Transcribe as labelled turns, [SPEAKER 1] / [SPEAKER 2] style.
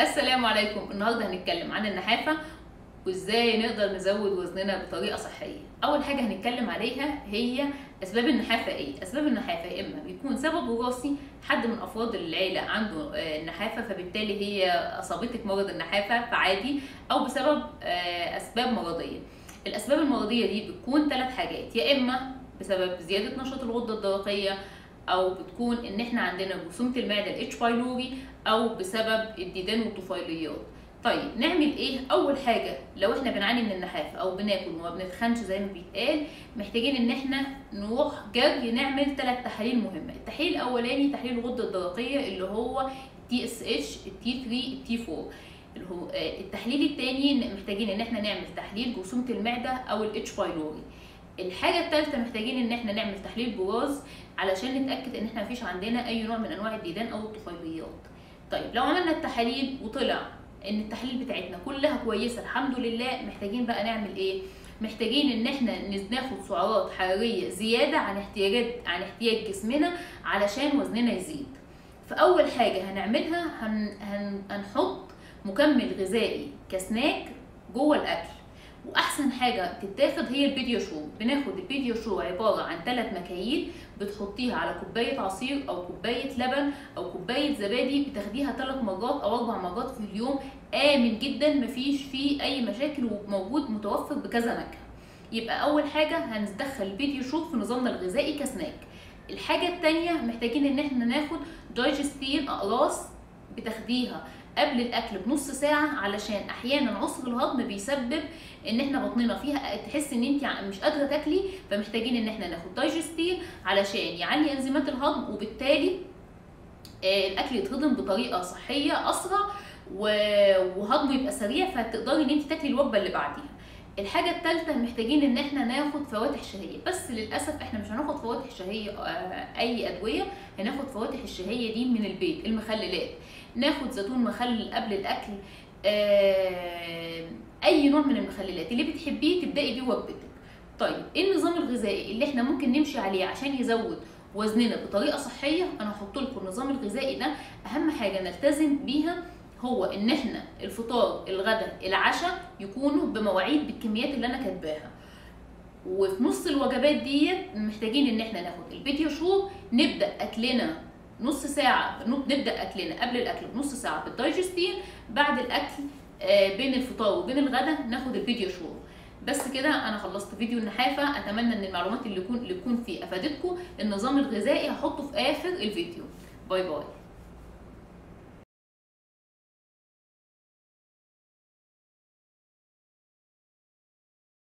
[SPEAKER 1] السلام عليكم. النهارده هنتكلم عن النحافة وإزاي نقدر نزود وزننا بطريقة صحية. أول حاجة هنتكلم عليها هي أسباب النحافة إيه؟ أسباب النحافة يا إما بيكون سبب وراثي حد من أفراد العيلة عنده آه، نحافة فبالتالي هي أصابتك مرض النحافة فعادي أو بسبب آه، أسباب مرضية. الأسباب المرضية دي بتكون ثلاث حاجات. يا إما بسبب زيادة نشاط الغدة الدرقية أو بتكون إن إحنا عندنا جرثومه المعدة ال H. pylori أو بسبب الديدان والطفيليات. طيب نعمل إيه؟ أول حاجة لو إحنا بنعاني من النحافه أو بناكل وما بنتخنش زي ما بيتقال محتاجين إن إحنا نروح جري نعمل ثلاث تحاليل مهمة. التحليل الأولاني تحليل الغدة الدرقية اللي هو TSH ال T3 ال T4 اللي هو آه، التحليل الثاني محتاجين إن إحنا نعمل تحليل جرثومه المعدة أو ال H. pylori الحاجة الثالثه محتاجين إن إحنا نعمل تحليل براز علشان نتأكد إن إحنا مفيش عندنا أي نوع من أنواع الديدان أو الطفيليات طيب لو عملنا التحاليل وطلع إن التحاليل بتاعتنا كلها كويسة الحمد لله محتاجين بقى نعمل إيه؟ محتاجين إن إحنا ناخد سعرات حرارية زيادة عن احتياجات عن احتياج جسمنا علشان وزننا يزيد. فأول حاجة هنعملها هن هن هنحط مكمل غذائي كسناك جوه الأكل. وأحسن حاجة تتاخد هي ال PediaSure بناخد ال PediaSure عبارة عن ثلاث مكاييل بتحطيها على كوباية عصير أو كوباية لبن أو كوباية زبادي بتاخديها ثلاث مرات أو أربع مرات في اليوم. آمن جدا مفيش فيه أي مشاكل وموجود متوفر بكذا نكهه يبقى أول حاجة هندخل ال PediaSure في نظامنا الغذائي كسناك. الحاجة التانية محتاجين إن إحنا ناخد Digestin أقراص بتاخديها. قبل الأكل بنص ساعة علشان أحيانا عسر الهضم بيسبب إن إحنا بطننا فيها تحس إن انت مش قادرة تاكلي فمحتاجين إن إحنا ناخد دايجستين علشان يعلي أنزيمات الهضم وبالتالي آه، الأكل يتهضم بطريقة صحية أسرع وهضمه يبقى سريع فتقدري إن انت تاكلي الوجبة اللي بعديها. الحاجة الثالثه محتاجين إن إحنا ناخد فواتح شهية. بس للأسف إحنا مش هناخد فواتح شهية آه، أي أدوية. هناخد فواتح الشهية دي من البيت المخللات. ناخد زيتون مخلل قبل الأكل آه، أي نوع من المخللات. اللي بتحبيه تبدأي بيه وجبتك. طيب إيه النظام الغذائي اللي إحنا ممكن نمشي عليه عشان يزود وزننا بطريقة صحية؟ أنا هحط لكم النظام الغذائي ده. أهم حاجة نلتزم بيها هو إن إحنا الفطار الغداء العشاء يكونوا بمواعيد بالكميات اللي أنا كاتباها. وفي نص الوجبات ديت محتاجين إن إحنا ناخد ال PediaSure نبدأ أكلنا نص ساعة نبدأ أكلنا قبل الأكل بنص ساعة بال Digestin بعد الأكل آه، بين الفطار وبين الغداء ناخد ال PediaSure بس كده أنا خلصت فيديو النحافة. أتمنى إن المعلومات اللي يكون اللي تكون فيه أفادتكم. النظام الغذائي هحطه في آخر الفيديو. bye bye.